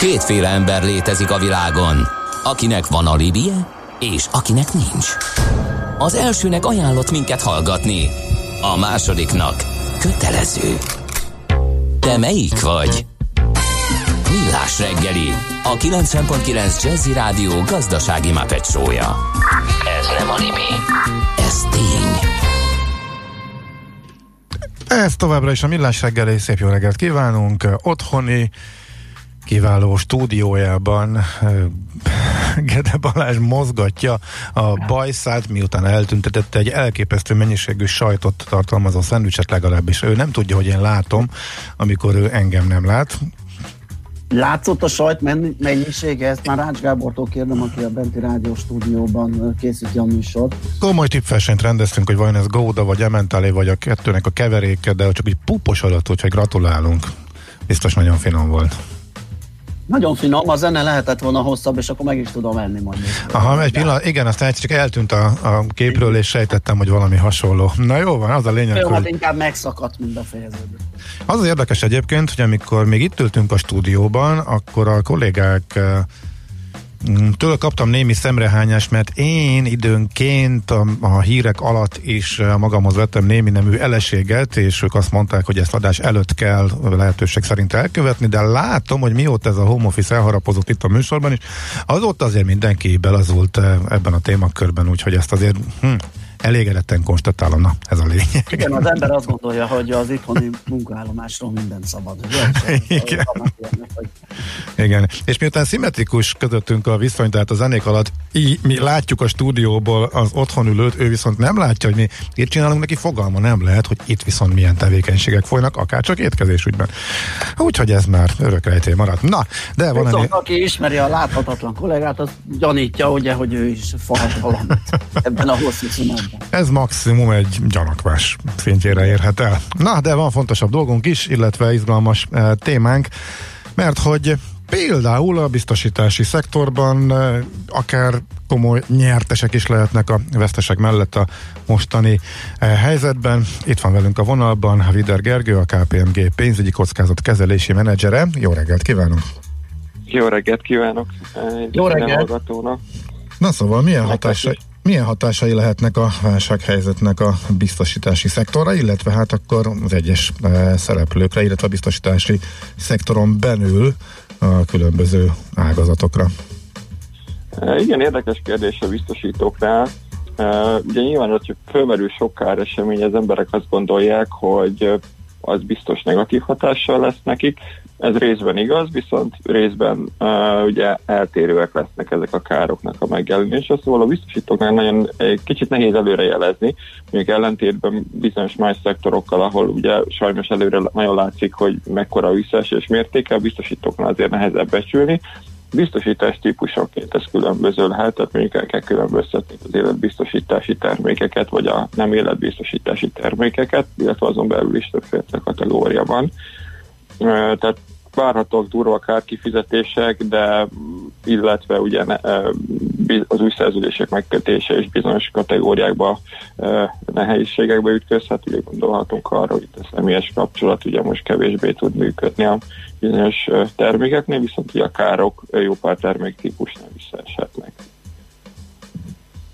Kétféle ember létezik a világon, akinek van alibije, és akinek nincs. Az elsőnek ajánlott minket hallgatni, a másodiknak kötelező. Te melyik vagy? Millás reggeli, a 90.9 Jazzy Rádió gazdasági mapetsója. Ez nem animi, ez tény. Ez továbbra is a Millás reggeli, szép jó reggelt kívánunk. Otthoni kiváló stúdiójában Gede Balázs mozgatja a bajszát, miután eltüntetette egy elképesztő mennyiségű sajtot tartalmazó szendvicset legalábbis. Ő nem tudja, hogy én látom, amikor ő engem nem lát. Látszott a sajt mennyisége? Ezt már Rács Gábortól kérdem, aki a Benti Rádió stúdióban készíti a műsort. Komoly tippversenyt rendeztünk, hogy vajon ez Gouda vagy Emmentalé vagy a kettőnek a keveréke, de csak egy pupos alatt, úgyhogy gratulálunk. Biztos nagyon finom volt. Nagyon finom, a zene lehetett volna hosszabb, és akkor meg is tudom enni majd. Aha, egy pillanat, igen, aztán csak eltűnt a, a képről, és sejtettem, hogy valami hasonló. Na jó van, az a lényeg, jó, hogy... hát inkább megszakadt, mint befejeződött. Az az érdekes egyébként, hogy amikor még itt ültünk a stúdióban, akkor a kollégák Tőle kaptam némi szemrehányást, mert én időnként a, a hírek alatt is eh, magamhoz vettem némi nemű eleséget, és ők azt mondták, hogy ezt adás előtt kell lehetőség szerint elkövetni, de látom, hogy mióta ez a home office elharapozott itt a műsorban is, azóta azért mindenki belazult eh, ebben a témakörben, úgyhogy ezt azért hm, elégedetten konstatálom, na, ez a lényeg. Igen, az ember azt gondolja, hogy az itthoni munkaállomásról minden szabad. Ugye? Igen. Igen. És miután szimmetrikus közöttünk a viszony, tehát a zenék alatt így mi látjuk a stúdióból az otthon ülőt, ő viszont nem látja, hogy mi itt csinálunk, neki fogalma nem lehet, hogy itt viszont milyen tevékenységek folynak, akár csak étkezés ügyben. Úgyhogy ez már örökrejtély maradt. Na, de van ennél... Aki ismeri a láthatatlan kollégát, az gyanítja, ugye, hogy ő is fahat valamit ebben a hosszú szünetben. Ez maximum egy gyanakvás szintjére érhet el. Na, de van fontosabb dolgunk is, illetve izgalmas e, témánk, mert hogy például a biztosítási szektorban e, akár komoly nyertesek is lehetnek a vesztesek mellett a mostani e, helyzetben. Itt van velünk a vonalban Vider Gergő, a KPMG pénzügyi kockázat kezelési menedzsere. Jó reggelt kívánunk! Jó reggelt kívánok! Jó reggelt! Na szóval milyen hatásai, milyen hatásai lehetnek a válsághelyzetnek a biztosítási szektorra, illetve hát akkor az egyes e, szereplőkre, illetve a biztosítási szektoron belül a különböző ágazatokra? E, igen, érdekes kérdés a biztosítóknál. E, ugye nyilván, hogy fölmerül sok káresemény, az emberek azt gondolják, hogy az biztos negatív hatással lesz nekik. Ez részben igaz, viszont részben uh, ugye eltérőek lesznek ezek a károknak a megjelenése, szóval a biztosítóknál nagyon egy kicsit nehéz előre jelezni, mondjuk ellentétben bizonyos más szektorokkal, ahol ugye sajnos előre nagyon látszik, hogy mekkora a visszaesés mértéke, a biztosítóknál azért nehezebb becsülni, biztosítás típusonként ez különböző lehet, tehát mondjuk el kell különböztetni az életbiztosítási termékeket, vagy a nem életbiztosítási termékeket, illetve azon belül is többféle kategória van. Tehát várhatóak durva kárkifizetések, de illetve ugye az új szerződések megkötése és bizonyos kategóriákba nehézségekbe ütközhet, ugye gondolhatunk arra, hogy a személyes kapcsolat ugye most kevésbé tud működni a bizonyos termékeknél, viszont ugye a károk jó pár terméktípusnál visszaeshetnek.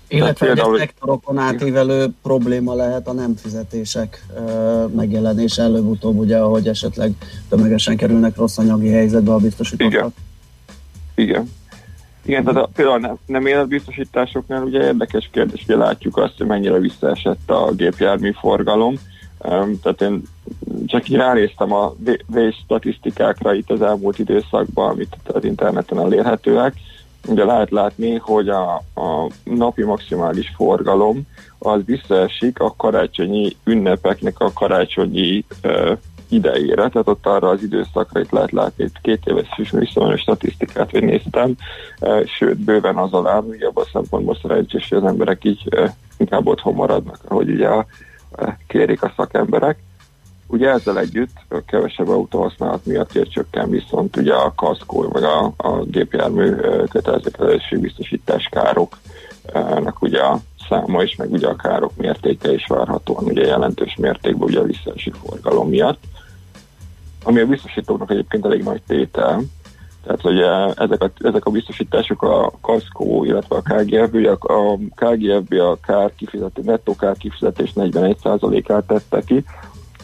Illetve például... egy szektorokon átívelő probléma lehet a nem fizetések megjelenése előbb-utóbb, ugye, ahogy esetleg tömegesen kerülnek rossz anyagi helyzetbe a biztosítottak. Igen. Igen. Igen, tehát a, például nem, nem életbiztosításoknál ugye érdekes kérdés, hogy látjuk azt, hogy mennyire visszaesett a gépjármű forgalom. Um, tehát én csak így ránéztem a vés statisztikákra itt az elmúlt időszakban, amit az interneten elérhetőek, ugye lehet látni, hogy a, a napi maximális forgalom az visszaesik a karácsonyi ünnepeknek a karácsonyi uh, idejére, tehát ott arra az időszakra itt lehet látni, itt két éves is viszonyos statisztikát, hogy néztem, uh, sőt, bőven az alá, ugye abban a szempontból szerencsés, hogy az emberek így uh, inkább otthon maradnak, ahogy ugye a, kérik a szakemberek. Ugye ezzel együtt a kevesebb autóhasználat miatt csökken viszont ugye a kaszkó, vagy a, a gépjármű kötelezettségi biztosítás károknak ugye a száma is, meg ugye a károk mértéke is várhatóan ugye jelentős mértékben ugye a visszaesik forgalom miatt. Ami a biztosítóknak egyébként elég nagy tétel, Tehát, hogy ezek a, ezek a biztosítások a Kaszkó, illetve a KGFB, a, a KGFB a kár kifizetés, nettó kár kifizetés 41%-át tette ki,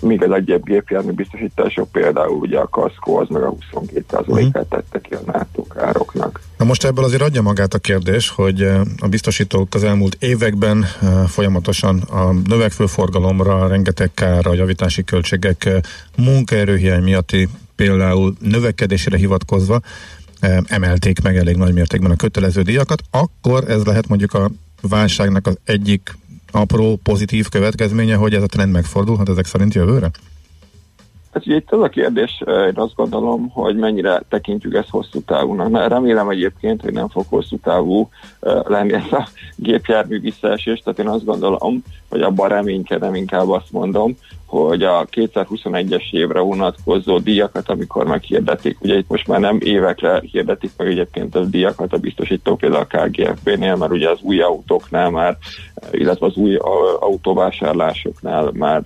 míg az egyéb gépjármű biztosítások például ugye a kaszkó az meg a 22%-át mhm. tette ki a NATO károknak. Na most ebből azért adja magát a kérdés, hogy a biztosítók az elmúlt években folyamatosan a növekvő forgalomra, rengeteg kár, a javítási költségek, munkaerőhiány miatti például növekedésre hivatkozva emelték meg elég nagy mértékben a kötelező díjakat, akkor ez lehet mondjuk a válságnak az egyik apró pozitív következménye, hogy ez a trend megfordulhat ezek szerint jövőre? Hát ugye itt az a kérdés, én azt gondolom, hogy mennyire tekintjük ezt hosszú távúnak. Mert remélem egyébként, hogy nem fog hosszú távú lenni ez a gépjármű visszaesés, tehát én azt gondolom, hogy abban reménykedem, inkább azt mondom, hogy a 2021-es évre vonatkozó díjakat, amikor meghirdetik, ugye itt most már nem évekre hirdetik meg egyébként a díjakat a biztosítók, például a KGFB-nél, mert ugye az új autóknál már, illetve az új autóvásárlásoknál már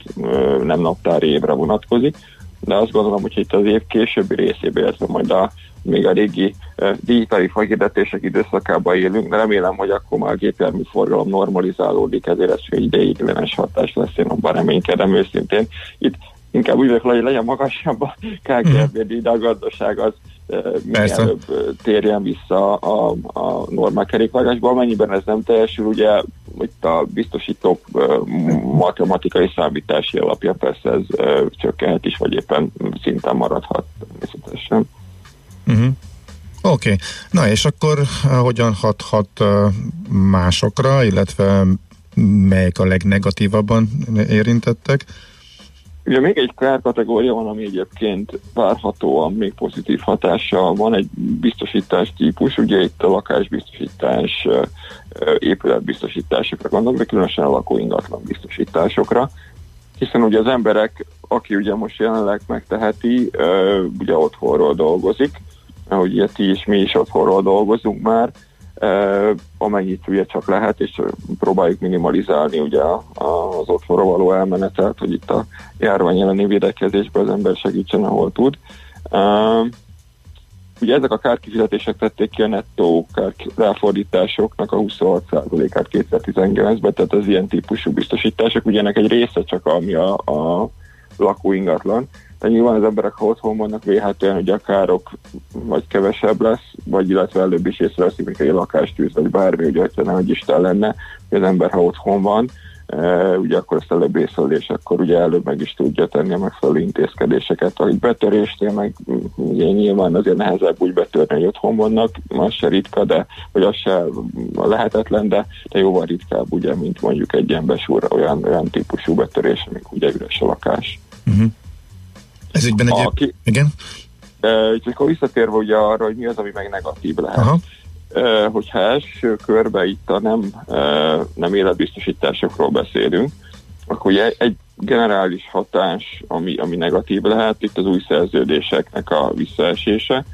nem naptári évre vonatkozik, de azt gondolom, hogy itt az év későbbi részében, illetve majd a még a régi uh, díjtarifa hirdetések időszakában élünk, de remélem, hogy akkor már a gépjármű forgalom normalizálódik, ezért ez egy ideiglenes hatás lesz, én abban reménykedem őszintén. Itt inkább úgy hogy legyen magasabb a KGFB díj, de a gazdaság az mielőbb térjen vissza a, a normál kerékvágásba. Amennyiben ez nem teljesül, ugye itt a biztosítók matematikai számítási alapja persze ez csökkenhet is, vagy éppen szinten maradhat természetesen. Uh-huh. Oké, okay. na és akkor hogyan hathat másokra, illetve melyek a legnegatívabban érintettek? Ugye még egy kárkategória van, ami egyébként várhatóan még pozitív hatása van, egy biztosítás típus, ugye itt a lakásbiztosítás, épületbiztosításokra gondolok, de különösen a lakóingatlan biztosításokra, hiszen ugye az emberek, aki ugye most jelenleg megteheti, ugye otthonról dolgozik, ahogy ugye ti is, mi is otthonról dolgozunk már, amennyit ugye csak lehet, és próbáljuk minimalizálni ugye az otthonra való elmenetet, hogy itt a járvány elleni védekezésben az ember segítsen, ahol tud. Ugye ezek a kárkifizetések tették ki a nettó ráfordításoknak a 26%-át 2019-ben, tehát az ilyen típusú biztosítások, ugye ennek egy része csak ami a, a lakóingatlan, de nyilván az emberek, ha otthon vannak, véhetően, hogy a károk vagy kevesebb lesz, vagy illetve előbb is észreveszik, mint egy lakástűz, vagy bármi, ugye, hogyha nem egy Isten lenne, hogy az ember, ha otthon van, Uh, ugye akkor ezt előbb észlel, és akkor ugye előbb meg is tudja tenni a megfelelő intézkedéseket. A betörésnél meg ugye nyilván azért nehezebb úgy betörni, hogy otthon vannak, az se ritka, de hogy az se lehetetlen, de, de jóval ritkább, ugye, mint mondjuk egy ilyen besúra, olyan, olyan típusú betörés, amik ugye üres a lakás. Uh-huh. Ez ügyben egy... Aki, igen? E, és akkor visszatérve ugye arra, hogy mi az, ami meg negatív lehet. Aha. E, hogyha első körbe itt a nem, e, nem életbiztosításokról beszélünk, akkor ugye egy generális hatás, ami, ami negatív lehet, itt az új szerződéseknek a visszaesése.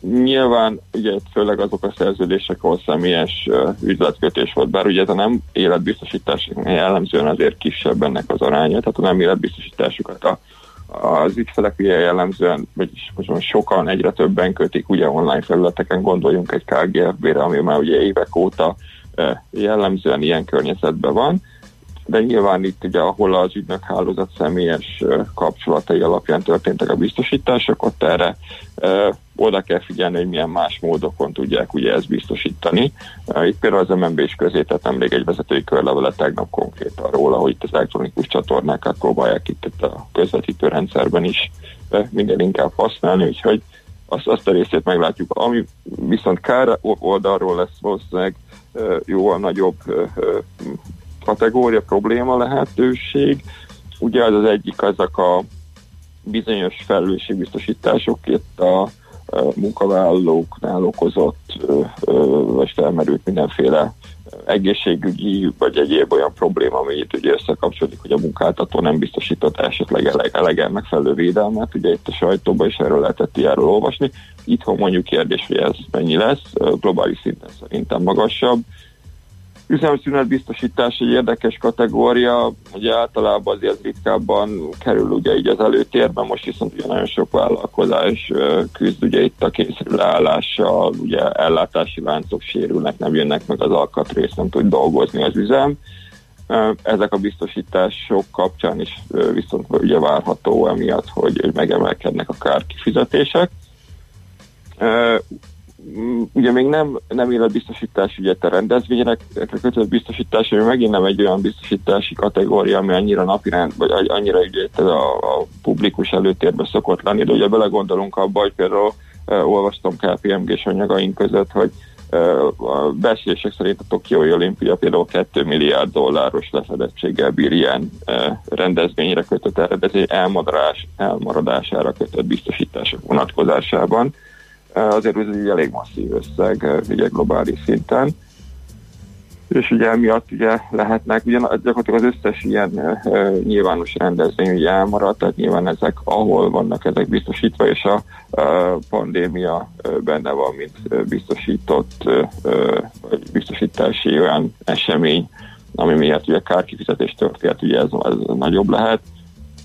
Nyilván ugye főleg azok a szerződések, ahol személyes üzletkötés volt, bár ugye ez a nem életbiztosítás jellemzően azért kisebb ennek az aránya, tehát a nem életbiztosításokat a az ügyfelek ugye jellemzően, vagyis most sokan, egyre többen kötik ugye online felületeken, gondoljunk egy KGFB-re, ami már ugye évek óta jellemzően ilyen környezetben van, de nyilván itt ugye, ahol az ügynök hálózat személyes kapcsolatai alapján történtek a biztosítások, ott erre oda kell figyelni, hogy milyen más módokon tudják ugye ezt biztosítani. Itt például az MNB is közé tett nemrég egy vezetői körlevele tegnap konkrétan róla, hogy itt az elektronikus csatornákat próbálják itt, a közvetítő rendszerben is minden inkább használni, úgyhogy azt, azt a részét meglátjuk. Ami viszont kár oldalról lesz valószínűleg jóval nagyobb kategória, probléma lehetőség. Ugye az az egyik azok a bizonyos felelősségbiztosítások itt a munkavállalóknál okozott, vagy felmerült mindenféle egészségügyi, vagy egyéb olyan probléma, ami itt ugye összekapcsolódik, hogy a munkáltató nem biztosított esetleg elegen megfelelő védelmet. Ugye itt a sajtóban is erről lehetett ilyenről olvasni. Itthon mondjuk kérdés, hogy ez mennyi lesz, globális szinten szerintem magasabb üzemszünet biztosítás egy érdekes kategória, ugye általában azért ritkábban kerül ugye így az előtérbe, most viszont ugye nagyon sok vállalkozás küzd ugye itt a kényszerülállással, ugye ellátási láncok sérülnek, nem jönnek meg az alkatrész, nem tud dolgozni az üzem. Ezek a biztosítások kapcsán is viszont ugye várható emiatt, hogy megemelkednek a kárkifizetések ugye még nem, nem életbiztosítás, ugye te rendezvények kötött biztosítás, ami megint nem egy olyan biztosítási kategória, ami annyira napirend, vagy annyira ugye a, a publikus előtérbe szokott lenni, de ugye belegondolunk abba, hogy például uh, olvastam KPMG-s anyagaink között, hogy uh, a beszélések szerint a Tokiói olimpia például 2 milliárd dolláros lefedettséggel bír ilyen uh, rendezvényre kötött eredeti elmaradás, elmaradására kötött biztosítások vonatkozásában azért ez egy elég masszív összeg ugye globális szinten. És ugye emiatt ugye lehetnek, ugye gyakorlatilag az összes ilyen uh, nyilvános rendezvény ugye elmaradt, tehát nyilván ezek, ahol vannak ezek biztosítva, és a pandémia benne van, mint biztosított, vagy biztosítási olyan esemény, ami miatt ugye kárkifizetés történt, ugye ez, ez nagyobb lehet.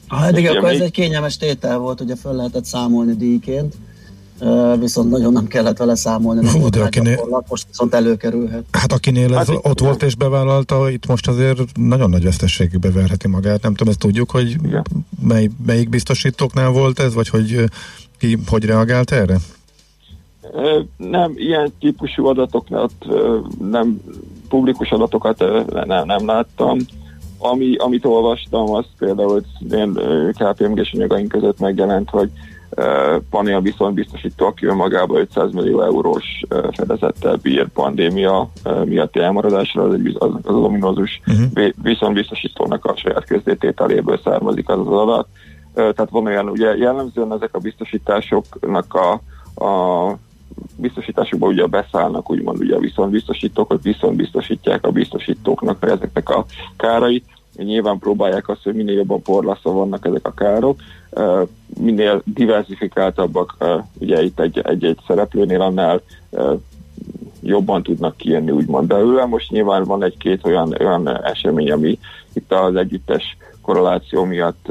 Ha eddig akkor még... ez egy kényelmes tétel volt, ugye föl lehetett számolni díjként viszont nagyon nem kellett vele számolni. Hú, de akinél, most viszont előkerülhet. Hát akinél ez hát, ott igen. volt és bevállalta, itt most azért nagyon nagy vesztességbe verheti magát. Nem tudom, ezt tudjuk, hogy mely, melyik biztosítóknál volt ez, vagy hogy ki hogy reagált erre? Nem, ilyen típusú adatoknál nem, publikus adatokat nem, nem láttam. Ami, amit olvastam, az például én KPMG-s anyagaink között megjelent, hogy panel viszont biztosító, aki önmagában 500 millió eurós fedezettel bír pandémia miatti elmaradásra, az, az, az ominózus uh-huh. viszont biztosítónak a saját közdétételéből származik az az adat. Tehát van olyan, ugye jellemzően ezek a biztosításoknak a, a biztosításokba ugye beszállnak úgymond ugye a viszontbiztosítók, hogy viszont biztosítják a biztosítóknak ezeknek a kárait, nyilván próbálják azt, hogy minél jobban porlaszva vannak ezek a károk, minél diversifikáltabbak ugye itt egy-egy szereplőnél, annál jobban tudnak kijönni úgymond belőle. Most nyilván van egy-két olyan, olyan esemény, ami itt az együttes korreláció miatt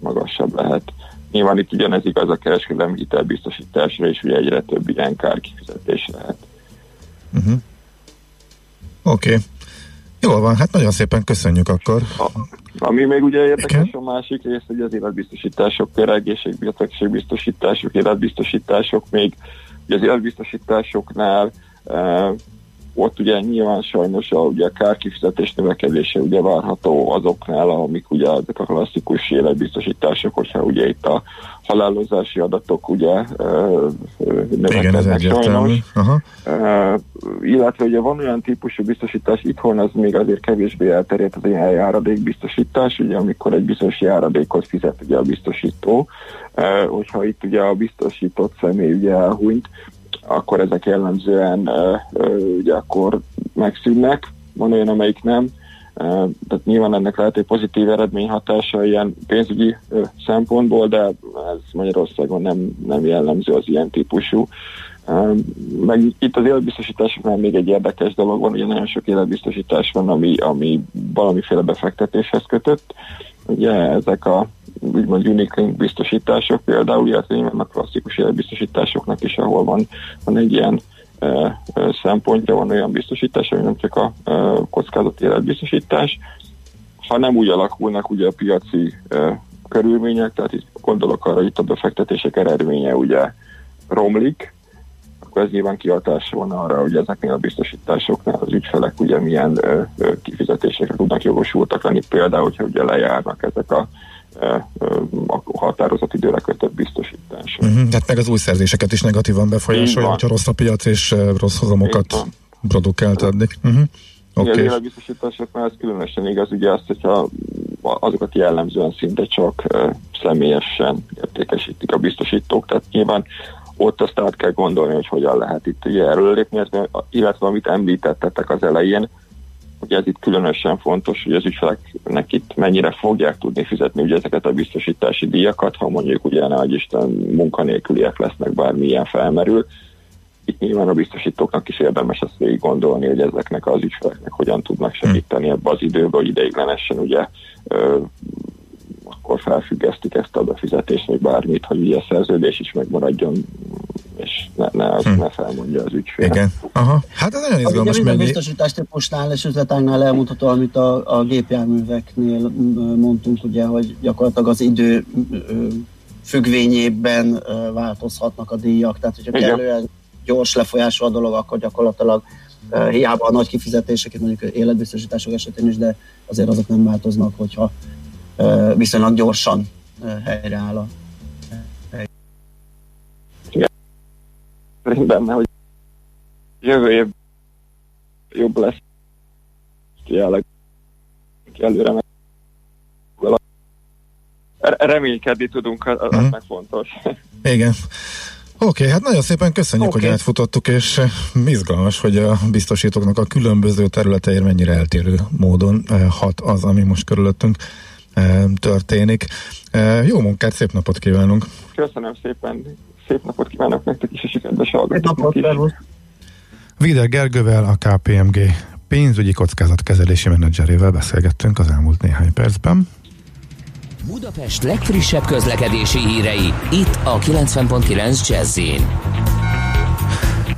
magasabb lehet. Nyilván itt ugyanez igaz a kereskedelmi hitelbiztosításra, és ugye egyre több ilyen kárkifizetés lehet. Uh-huh. Oké. Okay. Jól van, hát nagyon szépen köszönjük akkor. A, ami még ugye érdekes Igen? a másik rész, hogy az életbiztosítások, például egészségbiztosítások, életbiztosítások még, ugye az életbiztosításoknál e, ott ugye nyilván sajnos a, ugye a kárkifizetés növekedése ugye várható azoknál, amik ugye ezek a klasszikus életbiztosítások, hogyha ugye itt a halálozási adatok ugye növekednek sajnos. Aha. Illetve ugye van olyan típusú biztosítás, itthon az még azért kevésbé elterjedt az ilyen járadék biztosítás, ugye amikor egy biztos járadékot fizet ugye a biztosító, hogyha itt ugye a biztosított személy ugye elhunyt, akkor ezek jellemzően ugye akkor megszűnnek, van olyan, amelyik nem, tehát nyilván ennek lehet egy pozitív eredményhatása ilyen pénzügyi szempontból, de ez Magyarországon nem, nem jellemző az ilyen típusú. Meg itt az életbiztosításoknál még egy érdekes dolog van, ugye nagyon sok életbiztosítás van, ami, ami valamiféle befektetéshez kötött. Ugye ezek a úgymond unique biztosítások például, illetve vannak klasszikus életbiztosításoknak is, ahol van, van egy ilyen szempontja, van olyan biztosítás, ami nem csak a kockázati életbiztosítás, ha nem úgy alakulnak ugye a piaci körülmények, tehát itt gondolok arra, hogy itt a befektetések eredménye ugye romlik, akkor ez nyilván kihatása van arra, hogy ezeknél a biztosításoknál az ügyfelek ugye milyen ö, ö, kifizetésekre tudnak jogosultak lenni, például, hogyha ugye lejárnak ezek a a határozott időre kötött biztosítás. Uh-huh. Tehát meg az új szerzéseket is negatívan befolyásolja, hogyha rossz a piac és rossz hozamokat produkált addig. Uh-huh. Okay. Igen, az életbiztosításoknál ez különösen igaz, ugye azt, hogyha azokat jellemzően szinte csak személyesen értékesítik a biztosítók, tehát nyilván ott azt át kell gondolni, hogy hogyan lehet itt ugye erről lépni, illetve amit említettetek az elején, Ugye ez itt különösen fontos, hogy az ügyfeleknek itt mennyire fogják tudni fizetni ugye ezeket a biztosítási díjakat, ha mondjuk ugye nagy Isten munkanélküliek lesznek, bármilyen felmerül. itt nyilván a biztosítóknak is érdemes ezt végig gondolni, hogy ezeknek az ügyfeleknek hogyan tudnak segíteni ebbe az időbe, hogy ideiglenesen ugye akkor felfüggesztik ezt a befizetést, vagy bármit, hogy ugye a szerződés is megmaradjon, és ne, ne, az, hm. ne felmondja az ügyfél. Igen. Aha. Hát ez nagyon izgalmas. Ugye minden biztosítás típusnál és üzletágnál elmondható, amit a, a gépjárműveknél mondtunk, ugye, hogy gyakorlatilag az idő függvényében változhatnak a díjak, tehát hogyha Igen. kellően gyors lefolyású a dolog, akkor gyakorlatilag hiába a nagy kifizetések, mondjuk életbiztosítások esetén is, de azért azok nem változnak, hogyha viszonylag gyorsan helyreáll a benne, hogy jövő év jobb lesz. Jelenleg előre meg reménykedni tudunk, az, az mm. meg fontos. Igen. Oké, okay, hát nagyon szépen köszönjük, okay. hogy átfutottuk, és eh, izgalmas, hogy a biztosítóknak a különböző területeire mennyire eltérő módon eh, hat az, ami most körülöttünk eh, történik. Jó munkát, szép napot kívánunk! Köszönöm szépen, szép napot kívánok nektek is, és a kedves hallgatóknak is. Vider Gergővel, a KPMG pénzügyi kockázatkezelési menedzserével beszélgettünk az elmúlt néhány percben. Budapest legfrissebb közlekedési hírei, itt a 90.9 jazz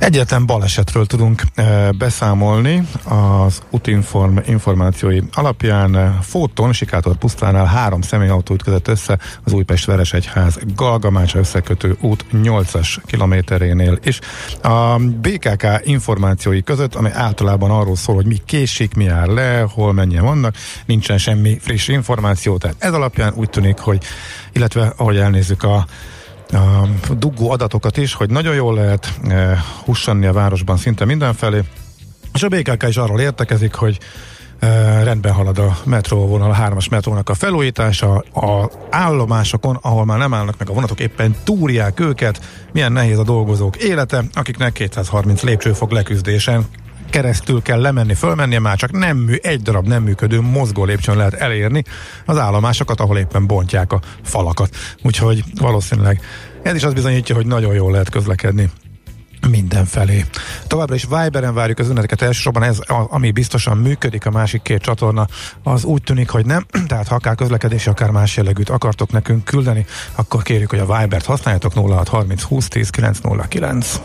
Egyetlen balesetről tudunk e, beszámolni az útinform információi alapján. Fóton, Sikátor pusztánál három személyautó ütközött össze az Újpest Veresegyház Galgamácsa összekötő út 8-as kilométerénél is. A BKK információi között, ami általában arról szól, hogy mi késik, mi áll le, hol mennyien vannak, nincsen semmi friss információ, tehát ez alapján úgy tűnik, hogy illetve ahogy elnézzük a dugó adatokat is, hogy nagyon jól lehet e, hussanni a városban szinte mindenfelé, és a BKK is arról értekezik, hogy e, rendben halad a metróvonal, a hármas metrónak a felújítása, a állomásokon, ahol már nem állnak meg a vonatok, éppen túrják őket, milyen nehéz a dolgozók élete, akiknek 230 lépcsőfok leküzdésen keresztül kell lemenni, fölmenni, már csak nem mű, egy darab nem működő mozgó lépcsőn lehet elérni az állomásokat, ahol éppen bontják a falakat. Úgyhogy valószínűleg ez is azt bizonyítja, hogy nagyon jól lehet közlekedni mindenfelé. Továbbra is Viberen várjuk az ünneteket, elsősorban ez, ami biztosan működik, a másik két csatorna, az úgy tűnik, hogy nem, tehát ha akár közlekedési, akár más jellegűt akartok nekünk küldeni, akkor kérjük, hogy a Vibert használjátok 0630 20 10 909.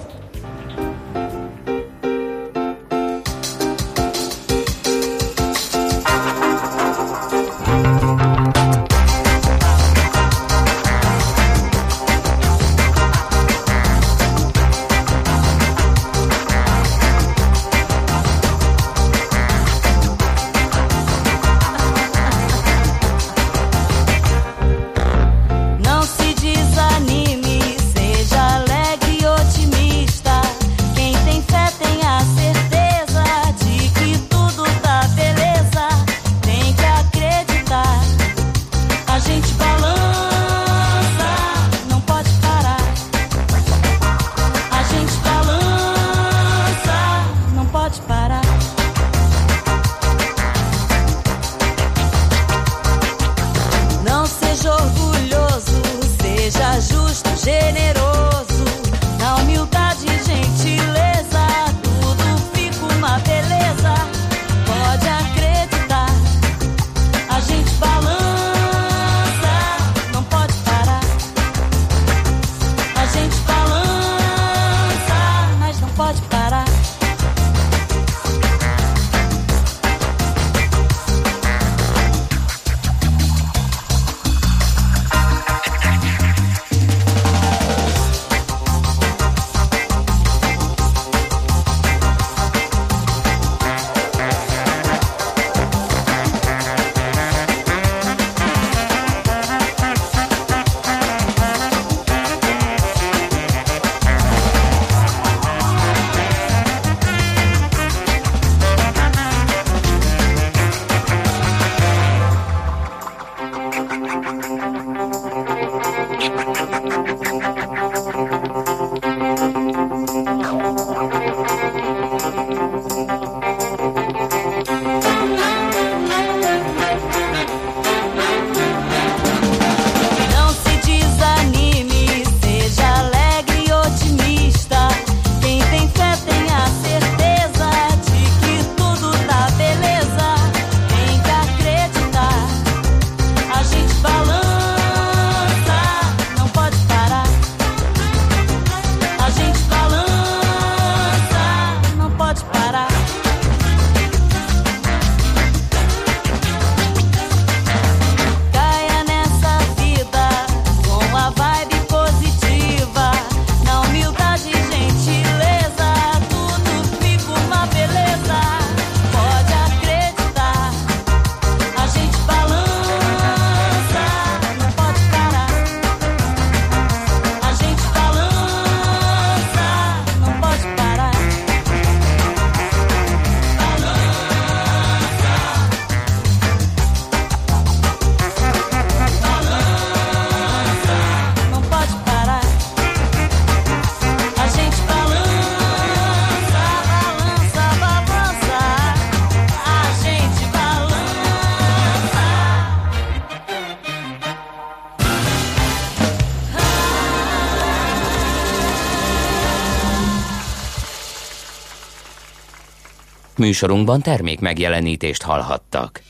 Műsorunkban termék megjelenítést hallhattak.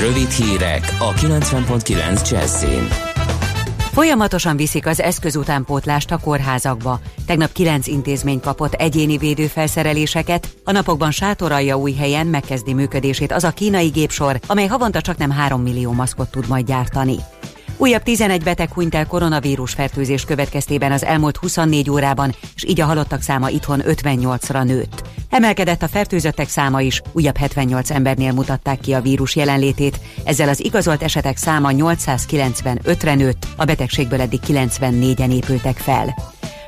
Rövid hírek a 90.9 Jazzin. Folyamatosan viszik az eszközutánpótlást a kórházakba. Tegnap kilenc intézmény kapott egyéni védőfelszereléseket, a napokban sátoralja új helyen megkezdi működését az a kínai gépsor, amely havonta csak nem 3 millió maszkot tud majd gyártani. Újabb 11 beteg hunyt el koronavírus fertőzés következtében az elmúlt 24 órában, és így a halottak száma itthon 58-ra nőtt. Emelkedett a fertőzöttek száma is, újabb 78 embernél mutatták ki a vírus jelenlétét, ezzel az igazolt esetek száma 895-re nőtt, a betegségből eddig 94-en épültek fel.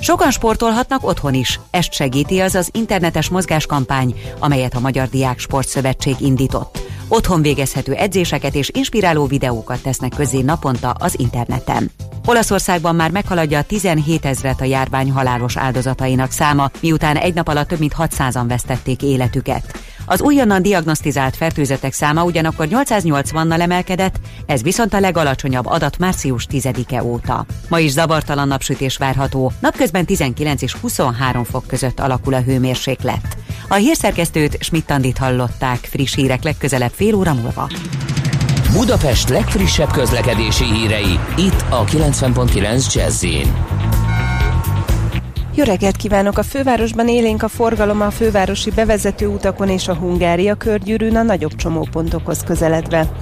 Sokan sportolhatnak otthon is. Ezt segíti az az internetes mozgáskampány, amelyet a Magyar Diák Sportszövetség indított. Otthon végezhető edzéseket és inspiráló videókat tesznek közé naponta az interneten. Olaszországban már meghaladja a 17 ezret a járvány halálos áldozatainak száma, miután egy nap alatt több mint 600-an vesztették életüket. Az újonnan diagnosztizált fertőzetek száma ugyanakkor 880-nal emelkedett, ez viszont a legalacsonyabb adat március 10-e óta. Ma is zavartalan napsütés várható, napközben 19 és 23 fok között alakul a hőmérséklet. A hírszerkesztőt Schmidt-Tandit hallották, friss hírek legközelebb fél óra múlva. Budapest legfrissebb közlekedési hírei, itt a 90.9 jazz jó reggelt kívánok! A fővárosban élénk a forgalom a fővárosi bevezető utakon és a Hungária körgyűrűn a nagyobb csomópontokhoz közeledve.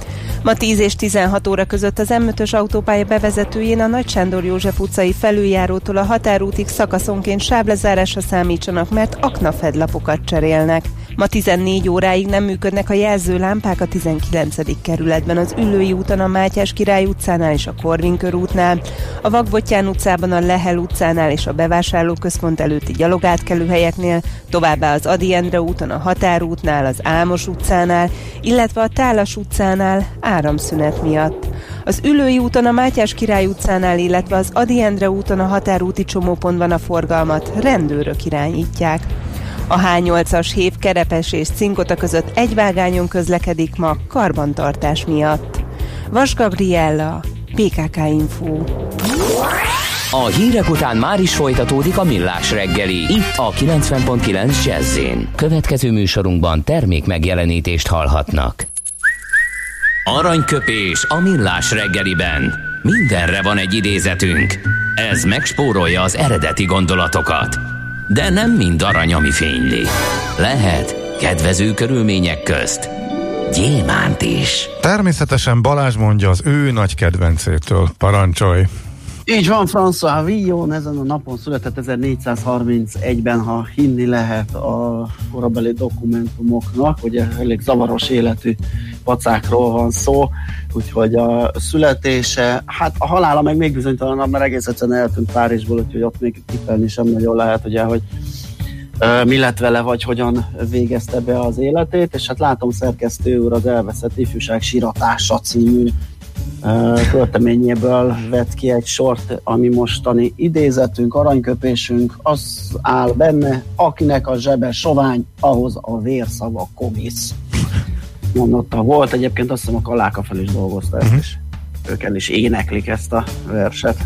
Ma 10 és 16 óra között az M5-ös autópálya bevezetőjén a Nagy Sándor József utcai felüljárótól a határútig szakaszonként sáblezárásra számítsanak, mert aknafedlapokat cserélnek. Ma 14 óráig nem működnek a jelzőlámpák a 19. kerületben, az Üllői úton, a Mátyás Király utcánál és a Korvin körútnál, a Vagbotyán utcában, a Lehel utcánál és a bevásárlóközpont előtti gyalogátkelőhelyeknél, továbbá az Adi Endre úton, a Határútnál, az Álmos utcánál, illetve a Tálas utcánál áramszünet miatt. Az Ülői úton, a Mátyás Király utcánál, illetve az Adi Endre úton a határúti csomópontban a forgalmat rendőrök irányítják. A H8-as hév Kerepes és Cinkota között egy vágányon közlekedik ma karbantartás miatt. Vas Gabriella, PKK Info. A hírek után már is folytatódik a millás reggeli, itt a 90.9 jazz Következő műsorunkban termék megjelenítést hallhatnak. Aranyköpés a millás reggeliben. Mindenre van egy idézetünk. Ez megspórolja az eredeti gondolatokat. De nem mind arany, ami fényli. Lehet kedvező körülmények közt gyémánt is. Természetesen Balázs mondja az ő nagy kedvencétől. Parancsolj! Így van, François Villon ezen a napon született 1431-ben, ha hinni lehet a korabeli dokumentumoknak, ugye elég zavaros életű pacákról van szó, úgyhogy a születése, hát a halála meg még bizonytalanabb, mert egész egyszerűen eltűnt Párizsból, úgyhogy ott még kifejni sem nagyon lehet, ugye, hogy mi lett vele, vagy hogyan végezte be az életét, és hát látom szerkesztő úr az Elveszett Ifjúság Siratása című költeményéből vett ki egy sort, ami mostani idézetünk, aranyköpésünk, az áll benne, akinek a zsebe sovány, ahhoz a vérszava komisz. Mondotta volt, egyébként azt hiszem a Kaláka fel is dolgozta ezt, és ők el is éneklik ezt a verset.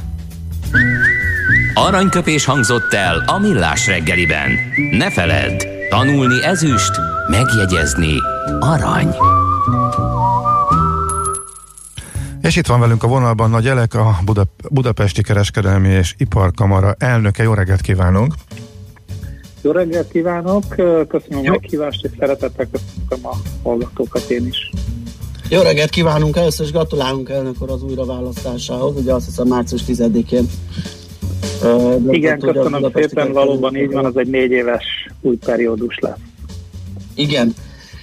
Aranyköpés hangzott el a millás reggeliben. Ne feledd, tanulni ezüst, megjegyezni arany. És itt van velünk a vonalban Nagy Elek, a Buda, Budapesti Kereskedelmi és Iparkamara elnöke. Jó reggelt kívánunk! Jó reggelt kívánok! Köszönöm Jó. a meghívást, és szeretettel köszönöm a hallgatókat én is. Jó reggelt kívánunk! Először is gratulálunk elnök az újraválasztásához, ugye azt hiszem március 10-én. Uh, Igen, köszönöm szépen, valóban így van, az egy négy éves új periódus lesz. Igen.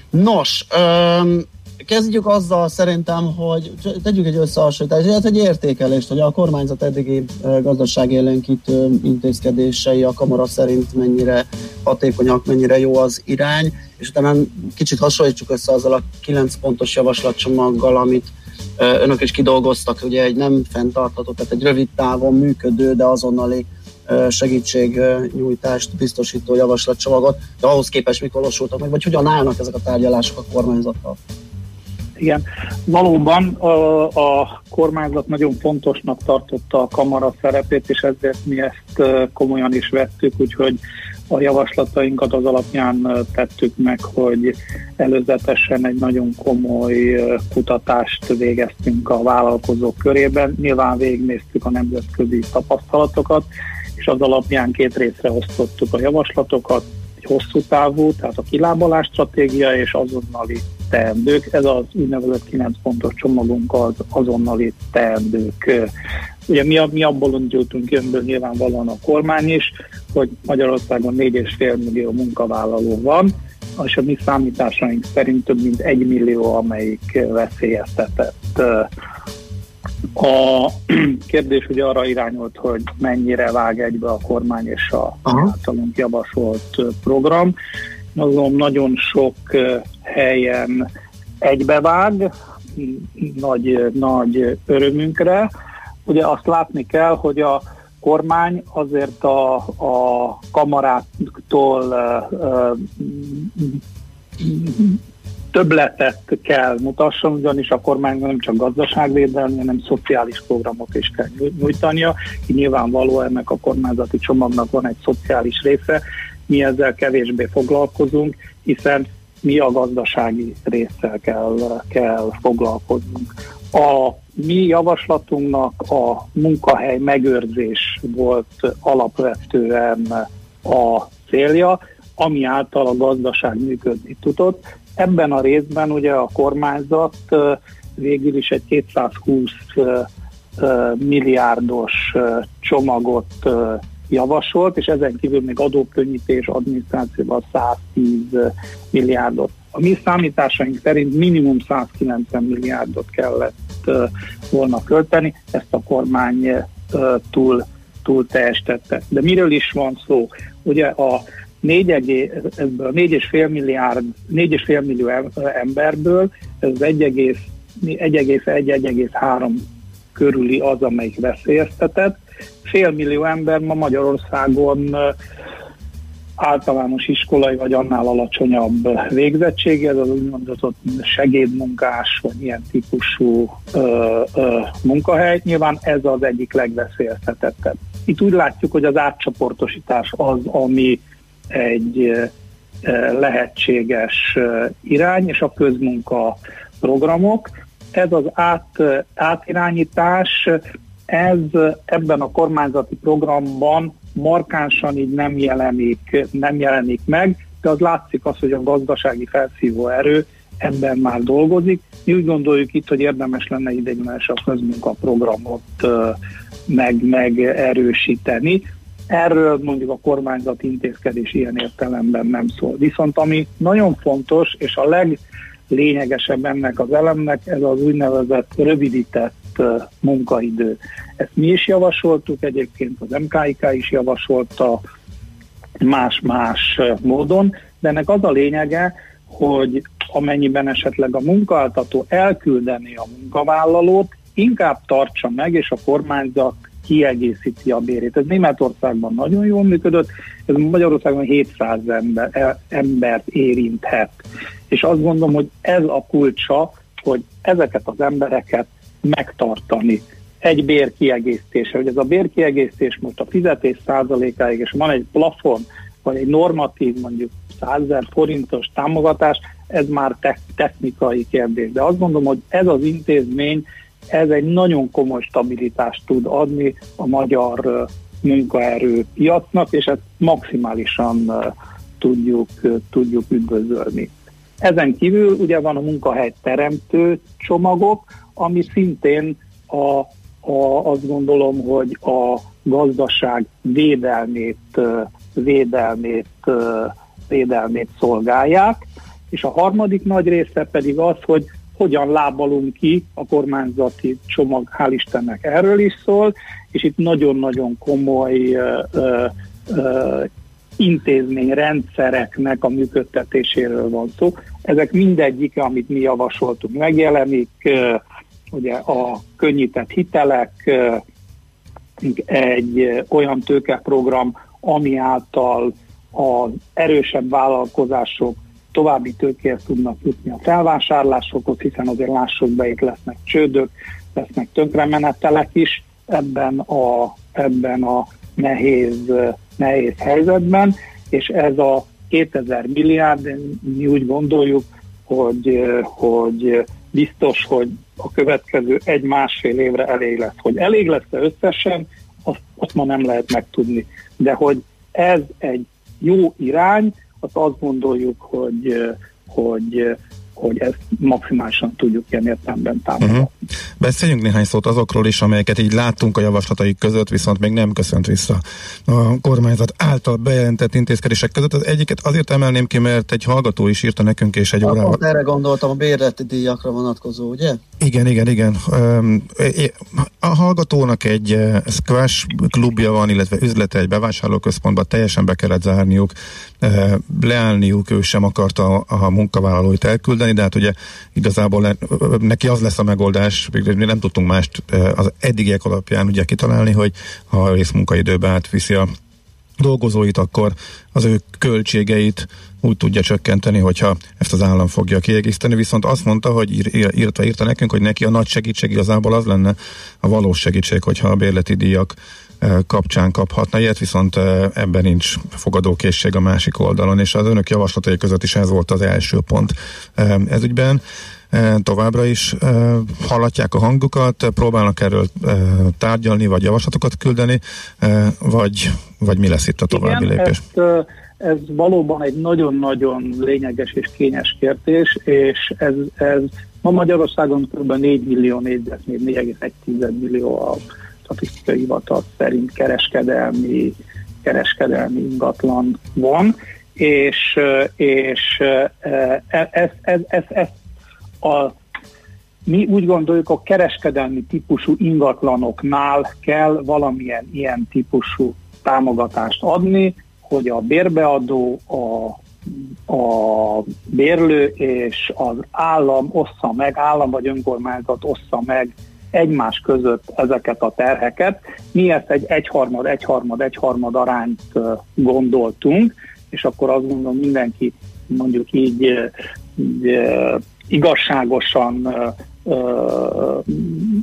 Nos, um, kezdjük azzal szerintem, hogy tegyük egy összehasonlítást, illetve egy értékelést, hogy a kormányzat eddigi gazdaságélénkítő intézkedései a kamara szerint mennyire hatékonyak, mennyire jó az irány, és utána kicsit hasonlítsuk össze azzal a 9 pontos javaslatcsomaggal, amit önök is kidolgoztak, ugye egy nem fenntartható, tehát egy rövid távon működő, de azonnali segítségnyújtást biztosító javaslatcsomagot, de ahhoz képest mik valósultak meg, vagy hogyan állnak ezek a tárgyalások a kormányzattal? Igen, valóban a, a kormányzat nagyon fontosnak tartotta a kamara szerepét, és ezért mi ezt komolyan is vettük, úgyhogy a javaslatainkat az alapján tettük meg, hogy előzetesen egy nagyon komoly kutatást végeztünk a vállalkozók körében. Nyilván végignéztük a nemzetközi tapasztalatokat, és az alapján két részre osztottuk a javaslatokat, egy hosszú távú, tehát a kilábalás stratégia és azonnali teendők. Ez az úgynevezett 9 pontos csomagunk az azonnali teendők. Ugye mi, mi abból indultunk jönből nyilvánvalóan a kormány is, hogy Magyarországon 4,5 millió munkavállaló van, és a mi számításaink szerint több mint 1 millió, amelyik veszélyeztetett. A kérdés ugye arra irányolt, hogy mennyire vág egybe a kormány és a általunk javasolt program. Azon nagyon sok helyen egybevág, nagy, nagy örömünkre. Ugye azt látni kell, hogy a kormány azért a, a kamarától uh, többletet kell mutasson, ugyanis a kormány nem csak gazdaságvédelmi, hanem szociális programot is kell nyújtania. Így nyilvánvaló ennek a kormányzati csomagnak van egy szociális része, mi ezzel kevésbé foglalkozunk, hiszen mi a gazdasági résszel kell, kell foglalkoznunk. A mi javaslatunknak a munkahely megőrzés volt alapvetően a célja, ami által a gazdaság működni tudott. Ebben a részben ugye a kormányzat végül is egy 220 milliárdos csomagot javasolt, és ezen kívül még adókönnyítés adminisztrációval 110 milliárdot. A mi számításaink szerint minimum 190 milliárdot kellett volna költeni, ezt a kormány túl, túl teljesítette. De miről is van szó? Ugye a 4,5 milliárd, 4,5 millió emberből ez 1,1-1,3 körüli az, amelyik veszélyeztetett, fél millió ember ma Magyarországon általános iskolai vagy annál alacsonyabb végzettség, ez az úgynevezett segédmunkás vagy ilyen típusú ö, ö, munkahely. Nyilván ez az egyik legveszélyeztetettebb. Itt úgy látjuk, hogy az átcsoportosítás az, ami egy lehetséges irány, és a közmunka programok. Ez az át, átirányítás ez ebben a kormányzati programban markánsan így nem jelenik, nem jelenik meg, de az látszik az, hogy a gazdasági felszívó erő ebben már dolgozik. Mi úgy gondoljuk itt, hogy érdemes lenne ideiglenes a közmunkaprogramot meg, meg erősíteni. Erről mondjuk a kormányzati intézkedés ilyen értelemben nem szól. Viszont ami nagyon fontos, és a leglényegesebb ennek az elemnek, ez az úgynevezett rövidített munkaidő. Ezt mi is javasoltuk, egyébként az MKIK is javasolta más-más módon, de ennek az a lényege, hogy amennyiben esetleg a munkáltató elküldeni a munkavállalót, inkább tartsa meg, és a kormányzat kiegészíti a bérét. Ez Németországban nagyon jól működött, ez Magyarországon 700 ember, e, embert érinthet. És azt gondolom, hogy ez a kulcsa, hogy ezeket az embereket megtartani egy bérkiegészítése, hogy ez a bérkiegészítés most a fizetés százalékáig, és van egy plafon, vagy egy normatív mondjuk 100 forintos támogatás, ez már te- technikai kérdés. De azt gondolom, hogy ez az intézmény, ez egy nagyon komoly stabilitást tud adni a magyar munkaerő piacnak, és ezt maximálisan tudjuk, tudjuk üdvözölni. Ezen kívül ugye van a munkahely teremtő csomagok, ami szintén a, a, azt gondolom, hogy a gazdaság védelmét, védelmét, védelmét szolgálják, és a harmadik nagy része pedig az, hogy hogyan lábalunk ki, a kormányzati csomag hál' Istennek erről is szól, és itt nagyon-nagyon komoly uh, uh, intézményrendszereknek a működtetéséről van szó. Ezek mindegyik, amit mi javasoltunk, megjelenik, ugye a könnyített hitelek, egy olyan tőkeprogram, ami által az erősebb vállalkozások további tőkéhez tudnak jutni a felvásárlásokhoz, hiszen azért lássuk be, itt lesznek csődök, lesznek tönkremenetelek is ebben a, ebben a nehéz, nehéz helyzetben, és ez a 2000 milliárd, mi úgy gondoljuk, hogy, hogy biztos, hogy a következő egy-másfél évre elég lesz. Hogy elég lesz-e összesen, azt, azt ma nem lehet megtudni. De hogy ez egy jó irány, azt azt gondoljuk, hogy, hogy hogy ezt maximálisan tudjuk ilyen értelemben támogatni. Uh-huh. Beszéljünk néhány szót azokról is, amelyeket így láttunk a javaslataik között, viszont még nem köszönt vissza a kormányzat által bejelentett intézkedések között. Az egyiket azért emelném ki, mert egy hallgató is írta nekünk, és egy órával... Pont erre gondoltam, a bérleti díjakra vonatkozó, ugye? Igen, igen, igen. A hallgatónak egy squash klubja van, illetve üzlete egy bevásárlóközpontban, teljesen be kellett zárniuk, leállniuk, ő sem akarta a munkavállalóit elküldeni, de hát ugye igazából neki az lesz a megoldás, mi nem tudtunk mást az eddigiek alapján ugye kitalálni, hogy ha a részmunkaidőbe átviszi a dolgozóit, akkor az ő költségeit úgy tudja csökkenteni, hogyha ezt az állam fogja kiegészíteni, viszont azt mondta, hogy ír, írta, írta nekünk, hogy neki a nagy segítség igazából az lenne a valós segítség, hogyha a bérleti díjak kapcsán kaphatna ilyet, viszont ebben nincs fogadókészség a másik oldalon, és az önök javaslatai között is ez volt az első pont ez ügyben továbbra is hallatják a hangukat, próbálnak erről tárgyalni, vagy javaslatokat küldeni, vagy, vagy mi lesz itt a további Igen, lépés? Ezt, ez valóban egy nagyon-nagyon lényeges és kényes kérdés, és ez, ez ma Magyarországon kb. 4 millió négyzetméter, 4,1 millió a statisztikai hivatal szerint kereskedelmi, kereskedelmi ingatlan van, és, és ez, ez, ez, ez, ez a, mi úgy gondoljuk, a kereskedelmi típusú ingatlanoknál kell valamilyen ilyen típusú támogatást adni, hogy a bérbeadó, a, a bérlő és az állam ossza meg, állam vagy önkormányzat ossza meg egymás között ezeket a terheket. Mi ezt egy egyharmad, egyharmad, egyharmad arányt gondoltunk, és akkor azt gondolom mindenki mondjuk így, így igazságosan ö,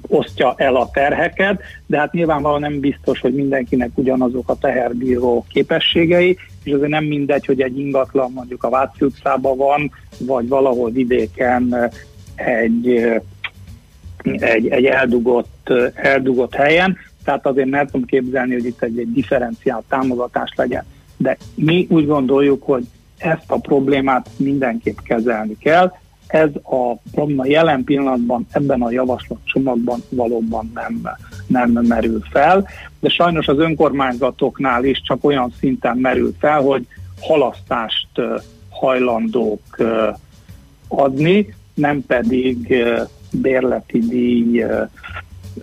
osztja el a terheket, de hát nyilvánvalóan nem biztos, hogy mindenkinek ugyanazok a teherbíró képességei, és azért nem mindegy, hogy egy ingatlan mondjuk a Váci utcában van, vagy valahol vidéken egy egy, egy eldugott, eldugott helyen, tehát azért nem tudom képzelni, hogy itt egy, egy differenciált támogatás legyen. De mi úgy gondoljuk, hogy ezt a problémát mindenképp kezelni kell. Ez a probléma jelen pillanatban ebben a javaslatcsomagban valóban nem, nem merül fel, de sajnos az önkormányzatoknál is csak olyan szinten merül fel, hogy halasztást hajlandók adni, nem pedig bérleti díj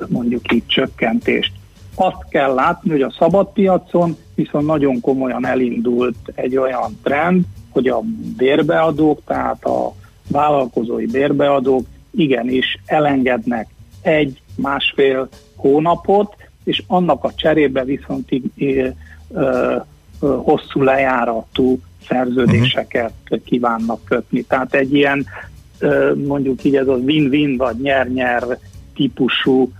mondjuk így csökkentést. Azt kell látni, hogy a szabadpiacon viszont nagyon komolyan elindult egy olyan trend, hogy a bérbeadók, tehát a vállalkozói bérbeadók igenis elengednek egy-másfél hónapot, és annak a cserébe viszont hosszú lejáratú szerződéseket uh-huh. kívánnak kötni. Tehát egy ilyen mondjuk így ez a win-win vagy nyer-nyer típusú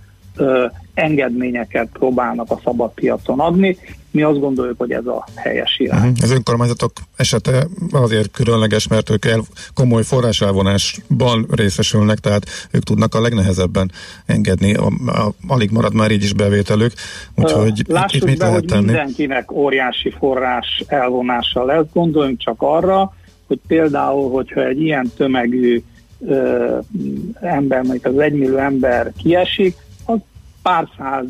engedményeket próbálnak a szabad piacon adni. Mi azt gondoljuk, hogy ez a helyes irány. Uh-huh. Az önkormányzatok esete azért különleges, mert ők el, komoly forráselvonásban részesülnek, tehát ők tudnak a legnehezebben engedni. A, a, alig marad már így is bevételük, úgyhogy Lássuk itt mit be, lehet hogy tenni? mindenkinek óriási forrás elvonása lesz. Gondoljunk csak arra, hogy például, hogyha egy ilyen tömegű ö, ember, mondjuk az egymillió ember kiesik, az pár száz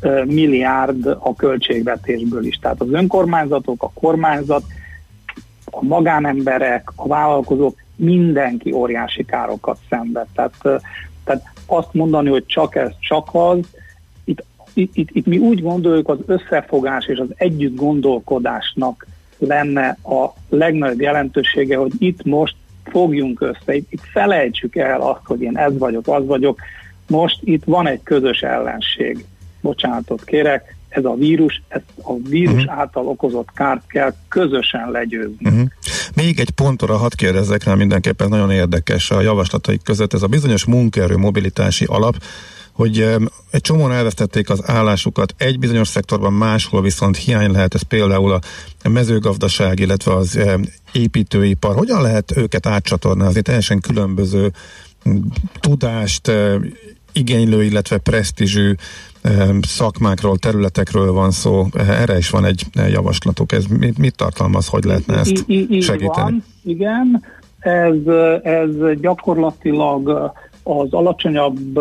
ö, milliárd a költségvetésből is. Tehát az önkormányzatok, a kormányzat, a magánemberek, a vállalkozók, mindenki óriási károkat szenved. Tehát, ö, tehát azt mondani, hogy csak ez, csak az, itt, itt, itt, itt mi úgy gondoljuk, az összefogás és az együtt gondolkodásnak lenne a legnagyobb jelentősége, hogy itt most fogjunk össze, itt, itt felejtsük el azt, hogy én ez vagyok, az vagyok. Most itt van egy közös ellenség. Bocsánatot kérek, ez a vírus, ez a vírus uh-huh. által okozott kárt kell közösen legyőzni. Uh-huh. még egy pontra hadd kérdezzek rá mindenképpen, nagyon érdekes a javaslataik között ez a bizonyos munkaerő mobilitási alap, hogy egy csomóan elvesztették az állásukat egy bizonyos szektorban, máshol viszont hiány lehet, ez például a mezőgazdaság, illetve az építőipar. Hogyan lehet őket átcsatornázni? Teljesen különböző tudást, igénylő, illetve presztízsű szakmákról, területekről van szó. Erre is van egy javaslatuk. Ez mit, mit tartalmaz, hogy lehetne ezt segíteni? Van, igen, ez, ez gyakorlatilag az alacsonyabb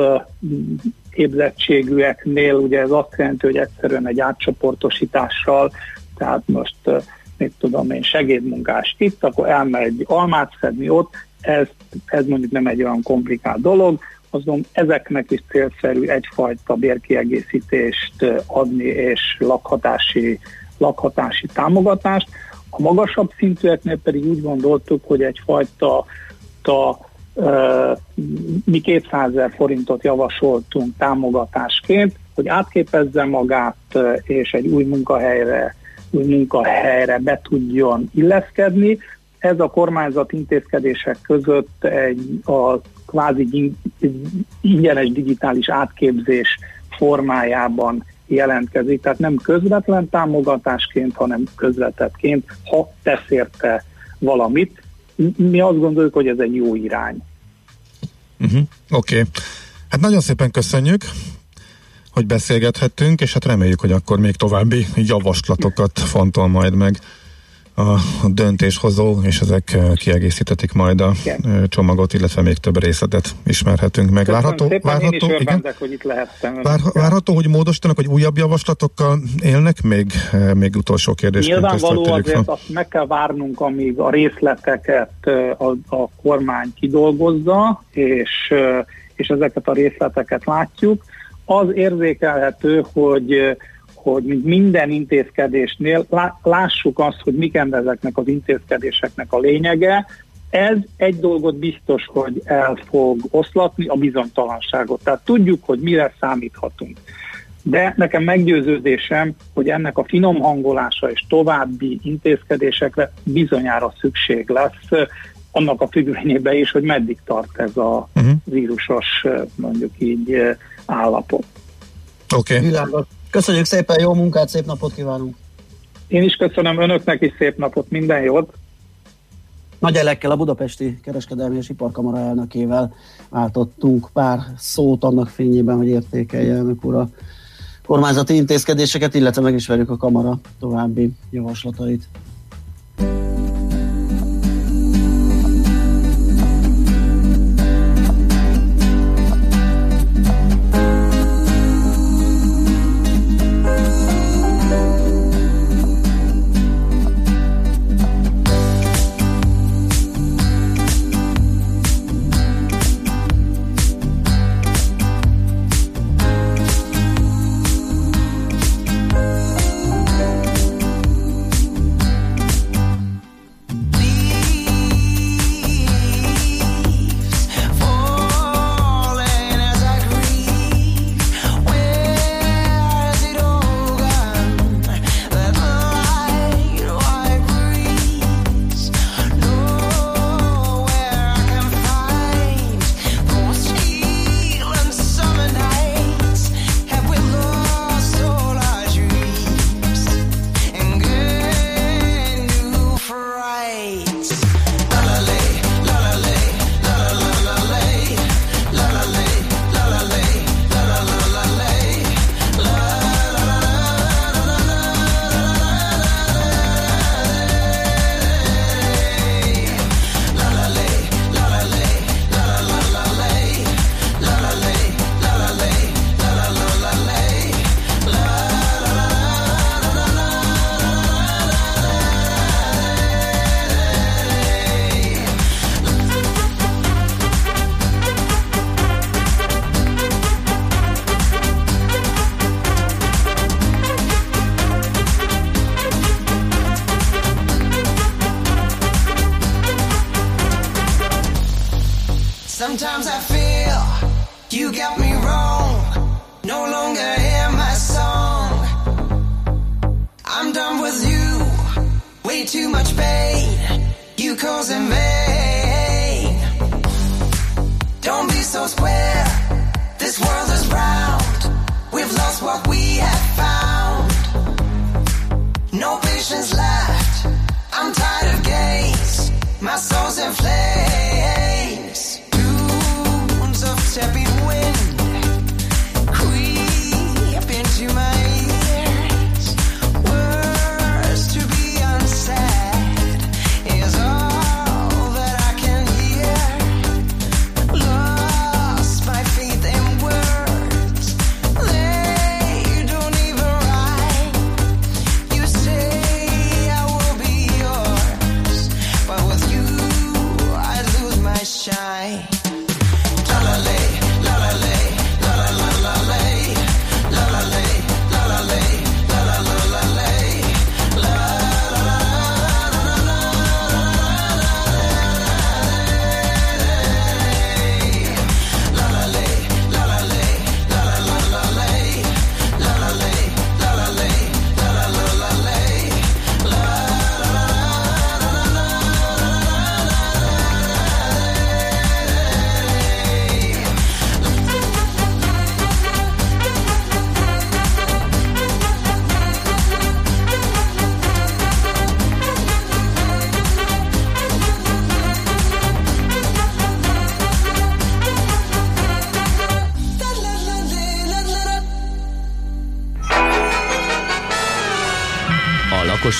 képzettségűeknél ugye ez azt jelenti, hogy egyszerűen egy átcsoportosítással, tehát most mit tudom én, segédmunkás itt, akkor elmegy almát szedni ott, ez, ez mondjuk nem egy olyan komplikált dolog, azon ezeknek is célszerű egyfajta bérkiegészítést adni és lakhatási, lakhatási támogatást. A magasabb szintűeknél pedig úgy gondoltuk, hogy egyfajta ta, uh, mi 200 ezer forintot javasoltunk támogatásként, hogy átképezze magát és egy új munkahelyre, új munkahelyre be tudjon illeszkedni. Ez a kormányzat intézkedések között egy, a kvázi ingyenes digitális átképzés formájában jelentkezik, tehát nem közvetlen támogatásként, hanem közvetettként, ha tesz érte valamit. Mi azt gondoljuk, hogy ez egy jó irány. Uh-huh. Oké. Okay. Hát nagyon szépen köszönjük, hogy beszélgethettünk, és hát reméljük, hogy akkor még további javaslatokat fontol majd meg a döntéshozó, és ezek eh, kiegészítetik majd a igen. Eh, csomagot, illetve még több részletet ismerhetünk meg. Köszönöm várható, szépen, várható, én is igen? hogy itt lehettem. Vár, várható, hogy módosítanak, hogy újabb javaslatokkal élnek? Még, eh, még utolsó kérdés. Nyilvánvaló azért azt meg kell várnunk, amíg a részleteket a, a kormány kidolgozza, és, és ezeket a részleteket látjuk. Az érzékelhető, hogy hogy mint minden intézkedésnél lássuk azt, hogy mik ezeknek az intézkedéseknek a lényege. Ez egy dolgot biztos, hogy el fog oszlatni, a bizonytalanságot. Tehát tudjuk, hogy mire számíthatunk. De nekem meggyőződésem, hogy ennek a finom hangolása és további intézkedésekre bizonyára szükség lesz, annak a függvényében is, hogy meddig tart ez a uh-huh. vírusos, mondjuk így állapot. Oké. Okay. Köszönjük szépen, jó munkát, szép napot kívánunk! Én is köszönöm önöknek is szép napot, minden jót! Nagy elekkel a Budapesti Kereskedelmi és Iparkamara elnökével váltottunk pár szót annak fényében, hogy értékelje elnök úr a kormányzati intézkedéseket, illetve megismerjük a kamara további javaslatait.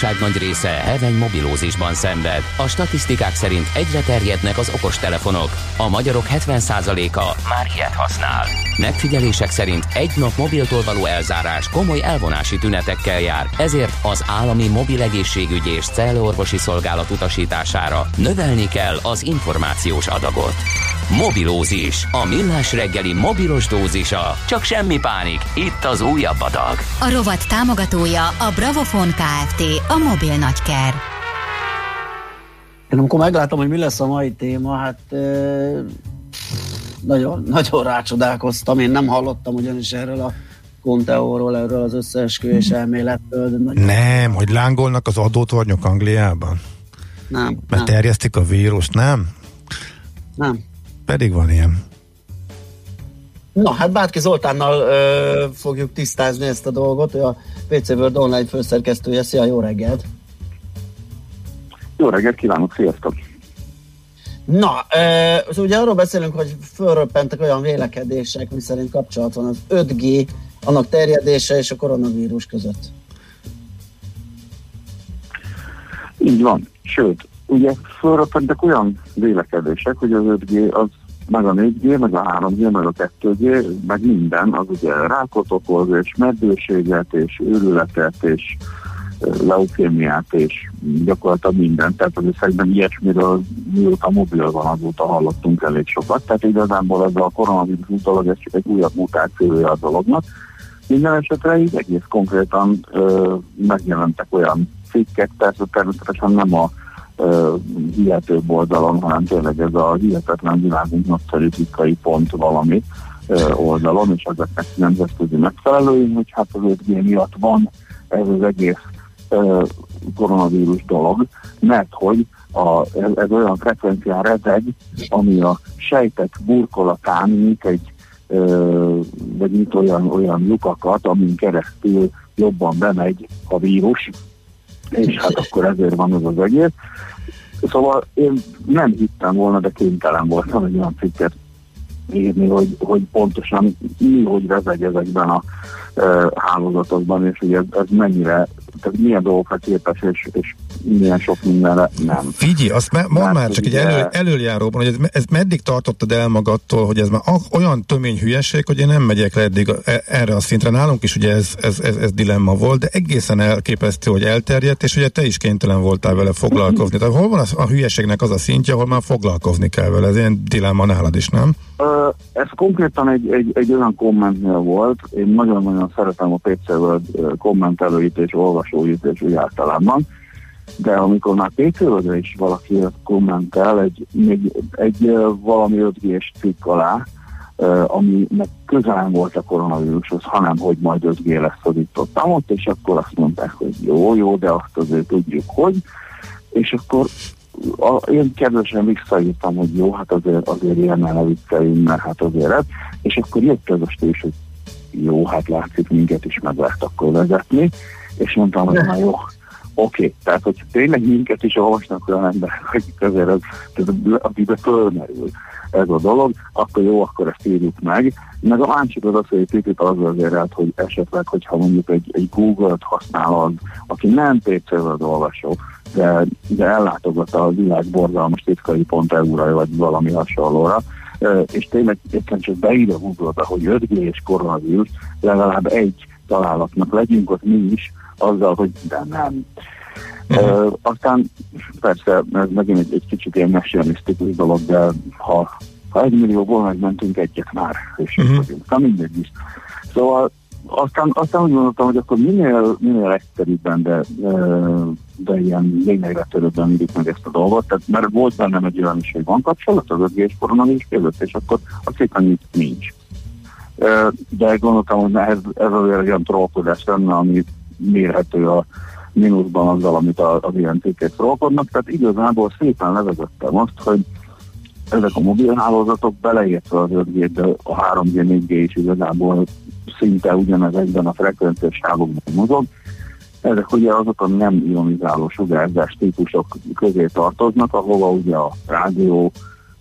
Lakosság nagy része heveny mobilózisban szenved. A statisztikák szerint egyre terjednek az okostelefonok. A magyarok 70%-a már ilyet használ. Megfigyelések szerint egy nap mobiltól való elzárás komoly elvonási tünetekkel jár, ezért az állami mobil egészségügyi és cellorvosi szolgálat utasítására növelni kell az információs adagot. Mobilózis. A millás reggeli mobilos dózisa. Csak semmi pánik. Itt az újabb adag. A rovat támogatója a Bravofon Kft. A mobil nagyker. Én amikor meglátom, hogy mi lesz a mai téma, hát eh, nagyon, nagyon rácsodálkoztam. Én nem hallottam ugyanis erről a Conteóról, erről az összeesküvés elméletről. De nagyon, Nem, hogy lángolnak az adótornyok Angliában? nem, Mert nem, terjesztik a vírust, nem? nem. Pedig van ilyen. Na, hát Bátki Zoltánnal ö, fogjuk tisztázni ezt a dolgot. Ő a PC World online főszerkesztője. Szia, jó reggelt! Jó reggelt kívánok, sziasztok! Na, ö, az ugye arról beszélünk, hogy fölröppentek olyan vélekedések, miszerint kapcsolat van az 5G, annak terjedése és a koronavírus között. Így van. Sőt, ugye fölröppentek olyan vélekedések, hogy az 5G az meg a 4G, meg a 3G, meg a 2G, meg minden, az ugye rákot okoz, és meddőséget, és őrületet, és leukémiát, és gyakorlatilag mindent. Tehát az összegben ilyesmiről mióta mobil van, azóta hallottunk elég sokat. Tehát igazából ez a koronavírus dolog, ez csak egy újabb mutációja a dolognak. Minden esetre így egész konkrétan ö, megjelentek olyan cikkek, persze természetesen nem a hihetőbb oldalon, hanem tényleg ez a hihetetlen világunk nagyszerű tikai pont valami oldalon, és ezeknek nemzetközi megfelelői, hogy hát az 5G miatt van ez az egész koronavírus dolog, mert hogy a, ez, ez olyan frekvencián rezeg, ami a sejtek burkolatán, mint egy vagy mint olyan, olyan lyukakat, amin keresztül jobban bemegy a vírus, és hát akkor ezért van ez az egész. Szóval én nem hittem volna, de kénytelen voltam egy olyan cikket írni, hogy, hogy pontosan mi, hogy vezeg ezekben a e, hálózatokban, és hogy ez, ez mennyire, tehát milyen dolgokra képes, és, és milyen sok mindenre nem. Figyelj, azt me- mondd Hát, már csak egy elő, előjáróban, hogy ez, ez meddig tartottad el magadtól, hogy ez már olyan tömény hülyeség, hogy én nem megyek le eddig e- erre a szintre. Nálunk is ugye ez, ez, ez, ez dilemma volt, de egészen elképesztő, hogy elterjedt, és ugye te is kénytelen voltál vele foglalkozni. Tehát hol van az, a hülyeségnek az a szintje, ahol már foglalkozni kell vele? Ez ilyen dilemma nálad is, nem? Ö, Ez konkrétan egy, egy, egy olyan kommentnél volt, én nagyon-nagyon szeretem a ö, kommentelőit és olvasóit és úgy általában, de amikor már Worldre is valaki kommentel egy, egy, egy valami 5G-s cikk alá, ö, aminek közel nem volt a koronavírushoz, hanem hogy majd 5G lesz az itt ott, ott, és akkor azt mondták, hogy jó, jó, de azt azért tudjuk, hogy, és akkor a, én kedvesen visszaírtam, hogy jó, hát azért, azért ilyen ne vicceljünk, mert hát azért ez, és akkor jött ez a stés, hogy jó, hát látszik, minket is meg lehet akkor vezetni, és mondtam, hogy na jó, oké, okay. tehát hogy tényleg minket is olvasnak olyan emberek, akik azért ez, ez akibe fölmerül ez a dolog, akkor jó, akkor ezt írjuk meg. Meg a másik az az, hogy egy picit az azért át, hogy esetleg, hogyha mondjuk egy, egy Google-t használ az, aki nem pc az olvasó, de, de ellátogat a világ borzalmas titkai.eu-ra, vagy valami hasonlóra, és tényleg éppen csak beír a Google-be, hogy 5G és koronavírus, legalább egy találatnak legyünk ott mi is, azzal, hogy de nem. Uh, aztán persze ez megint egy, egy kicsit ilyen messianisztikus dolog, de ha, ha egy millióból megmentünk egyet már, és uh-huh. vagyunk. Na mindegy is. Szóval aztán, aztán úgy gondoltam, hogy akkor minél, minél egyszerűbben, de, de ilyen lényegre törőbben írjuk meg ezt a dolgot, tehát mert volt bennem egy olyan is, hogy van kapcsolat az 5G koronavírus között, és akkor azt hittem, nincs. De gondoltam, hogy ez, ez azért olyan trollkodás lenne, ami mérhető a mínuszban azzal, amit az ilyen cikkek trollkodnak, tehát igazából szépen levezettem azt, hogy ezek a mobilhálózatok beleértve az 5G, de a 3G, 4G is igazából szinte ugyanezekben a frekvenciás sávokban mozog. Ezek ugye azok a nem ionizáló sugárzás típusok közé tartoznak, ahova ugye a rádió,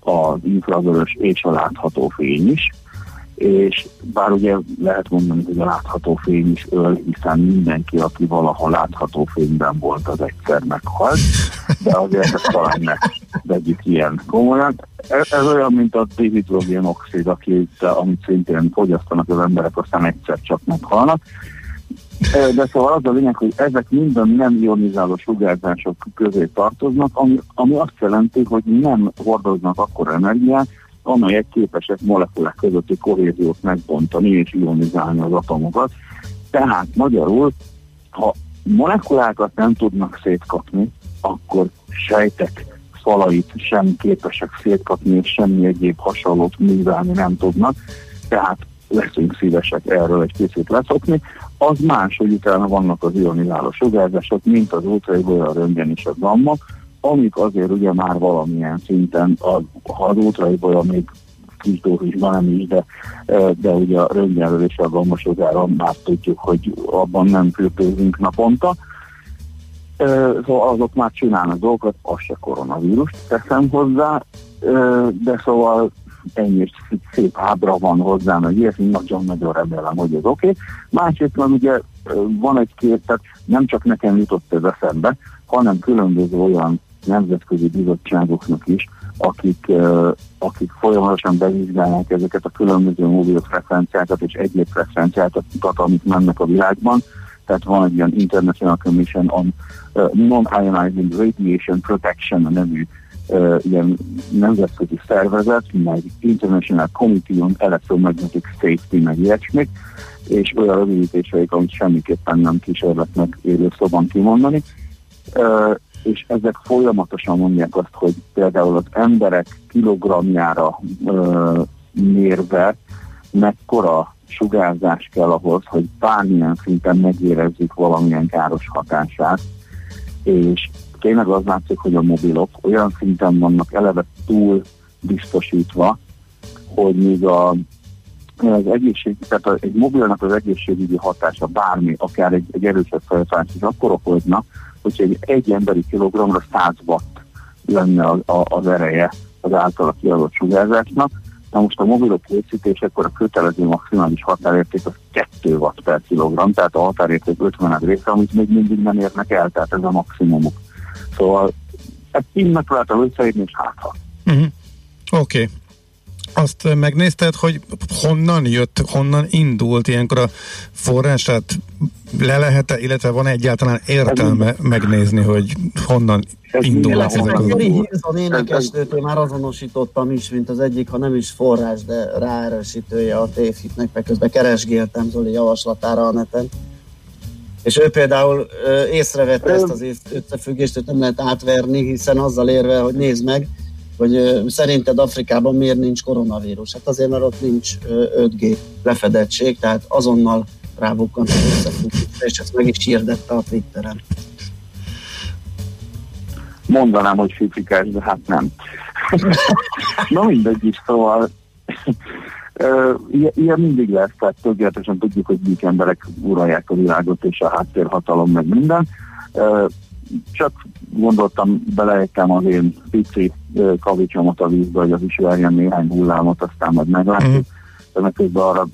az infravörös és a látható fény is és bár ugye lehet mondani, hogy a látható fény is öl, hiszen mindenki, aki valaha látható fényben volt, az egyszer meghalt, de azért ezt talán ne vegyük ilyen komolyan. Ez, ez olyan, mint a dihidrogénoxid, akit, amit szintén fogyasztanak az emberek, aztán egyszer csak meghalnak. De szóval az a lényeg, hogy ezek minden nem ionizáló sugárzások közé tartoznak, ami, ami azt jelenti, hogy nem hordoznak akkor energiát, amelyek képesek molekulák közötti kohéziót megbontani és ionizálni az atomokat. Tehát magyarul, ha molekulákat nem tudnak szétkapni, akkor sejtek falait sem képesek szétkapni, és semmi egyéb hasonlót művelni nem tudnak, tehát leszünk szívesek erről egy picit leszokni. Az más, hogy utána vannak az ionizáló sugárzások, mint az ultraibolya, a röntgen és a gamma, amik azért ugye már valamilyen szinten, a, ha az ultraibolya még kis nem is, de, de ugye a röntgenről és a gammasodára már tudjuk, hogy abban nem fürtőzünk naponta. Szóval azok már csinálnak dolgokat, az se koronavírus teszem hozzá, de szóval ennyi szép ábra van hozzá, meg ilyesmi, nagyon-nagyon remélem, hogy ez oké. Okay. Másrészt meg ugye van egy két, tehát nem csak nekem jutott ez eszembe, hanem különböző olyan nemzetközi bizottságoknak is, akik, uh, akik folyamatosan bevizsgálják ezeket a különböző mobil frekvenciákat és egyéb frekvenciákat, amik mennek a világban. Tehát van egy ilyen International Commission on uh, Non-Ionizing Radiation Protection a nevű uh, ilyen nemzetközi szervezet, meg International Committee on Electromagnetic Safety, meg ilyesmik, és olyan rövidítéseik, amit semmiképpen nem kísérletnek élő szóban kimondani. Uh, és ezek folyamatosan mondják azt, hogy például az emberek kilogramjára ö, mérve mekkora sugárzás kell ahhoz, hogy bármilyen szinten megérezzük valamilyen káros hatását, és tényleg az látszik, hogy a mobilok olyan szinten vannak eleve túl biztosítva, hogy még a, az egészség, tehát egy mobilnak az egészségügyi hatása bármi, akár egy, egy erősebb felfájás is akkor okozna, hogyha egy, egy emberi kilogramra 100 watt lenne az, az ereje az általa kiadott sugárzásnak. Na most a mobilok készítésekor a kötelező maximális határérték az 2 watt per kilogram, tehát a határérték 50 része, amit még mindig nem érnek el, tehát ez a maximumuk. Szóval ezt így megpróbáltam összeírni, és hát ha. Uh-huh. Oké. Okay azt megnézted, hogy honnan jött, honnan indult ilyenkor a forrását le lehet -e, illetve van -e egyáltalán értelme megnézni, hogy honnan indulnak ezek az... A énekesnőt én már azonosítottam is, mint az egyik, ha nem is forrás, de ráerősítője a tévhitnek, mert közben keresgéltem Zoli javaslatára a neten. És ő például ö, észrevette ezt az összefüggést, hogy nem lehet átverni, hiszen azzal érve, hogy nézd meg, hogy szerinted Afrikában miért nincs koronavírus? Hát azért, mert ott nincs 5G lefedettség, tehát azonnal rábukkant az összefüggés, és ezt meg is hirdette a Twitteren. mondanám, hogy fifikás, de hát nem. Na mindegy is, szóval ilyen mindig lesz, tehát tökéletesen tudjuk, hogy mik emberek uralják a világot és a háttérhatalom meg minden. Csak gondoltam, beleértem az én pici kavicsomat a vízbe, hogy az is verjen néhány hullámot, aztán majd meglátjuk. Mm. De meg közben arra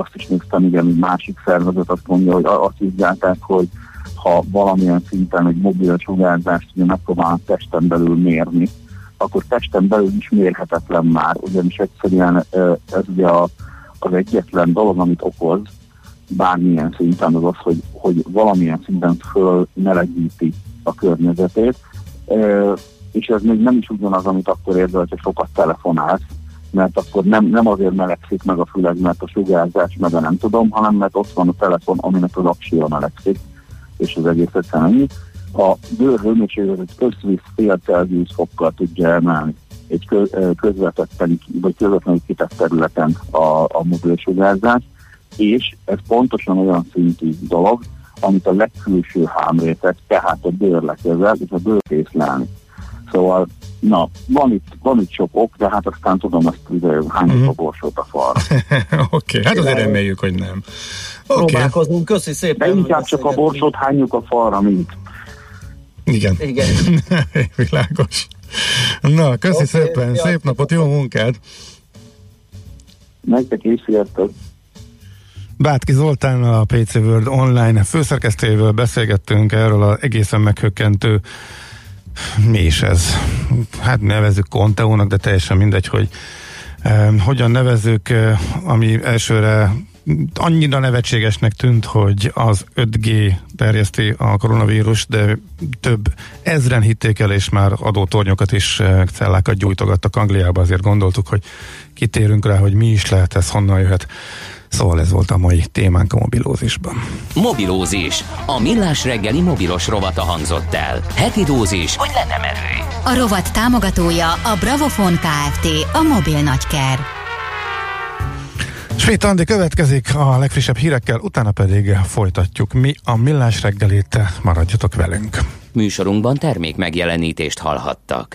azt is néztem, igen, egy másik szervezet azt mondja, hogy azt vizsgálták, hogy ha valamilyen szinten egy mobil sugárzást ugye megpróbálnak testen belül mérni, akkor testen belül is mérhetetlen már, ugyanis egyszerűen ez ugye a, az egyetlen dolog, amit okoz bármilyen szinten az az, hogy, hogy valamilyen szinten fölmelegíti a környezetét, és ez még nem is ugyanaz, amit akkor érzel, hogyha sokat telefonálsz, mert akkor nem, nem azért melegszik meg a füled, mert a sugárzás, meg a nem tudom, hanem mert ott van a telefon, aminek az aksia melegszik, és az egész egyszerűen ennyi. A bőr hőmérsékletet összvisz fél Celsius fokkal tudja emelni egy közvetetten, vagy közvetlenül kitett területen a, a mobilsugárzás, és ez pontosan olyan szintű dolog, amit a legkülső hámréteg, tehát a bőr lekezel, és a bőr észlelni. Szóval, na, van itt, van itt sok ok, de hát aztán tudom azt, hogy hányok Mhm. a borsót a falra. Oké, okay, hát azért reméljük, hogy nem. Oké, okay. Próbálkozunk, köszi szépen. De inkább csak a borsót hányjuk a falra, mint igen. Igen. Világos. Na, köszi okay, szépen, ja. szép napot, jó munkát! nektek is, sziasztok! Bátki Zoltán, a PC World Online főszerkesztőjével beszélgettünk erről az egészen meghökkentő mi is ez? Hát nevezzük Konteónak, de teljesen mindegy, hogy eh, hogyan nevezzük, eh, ami elsőre annyira nevetségesnek tűnt, hogy az 5G terjeszti a koronavírus, de több ezren hitték el, és már adótornyokat is eh, cellákat gyújtogattak Angliába, azért gondoltuk, hogy kitérünk rá, hogy mi is lehet ez, honnan jöhet. Szóval ez volt a mai témánk a mobilózisban. Mobilózis. A millás reggeli mobilos rovata hangzott el. Heti dózis, hogy lenne merő. A rovat támogatója a Bravofon Kft. A mobil nagyker. Svéd Andi következik a legfrissebb hírekkel, utána pedig folytatjuk mi a millás reggelit, maradjatok velünk. Műsorunkban termék megjelenítést hallhattak.